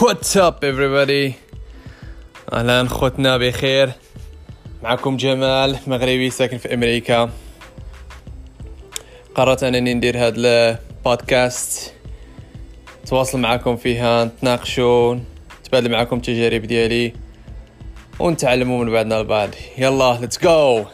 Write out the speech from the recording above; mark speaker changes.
Speaker 1: What's up everybody? أهلا خوتنا بخير. معكم جمال مغربي ساكن في أمريكا. قررت أنني ندير هاد البودكاست نتواصل معكم فيها نتناقشوا نتبادل معكم التجارب ديالي ونتعلموا من بعضنا البعض. يلا let's go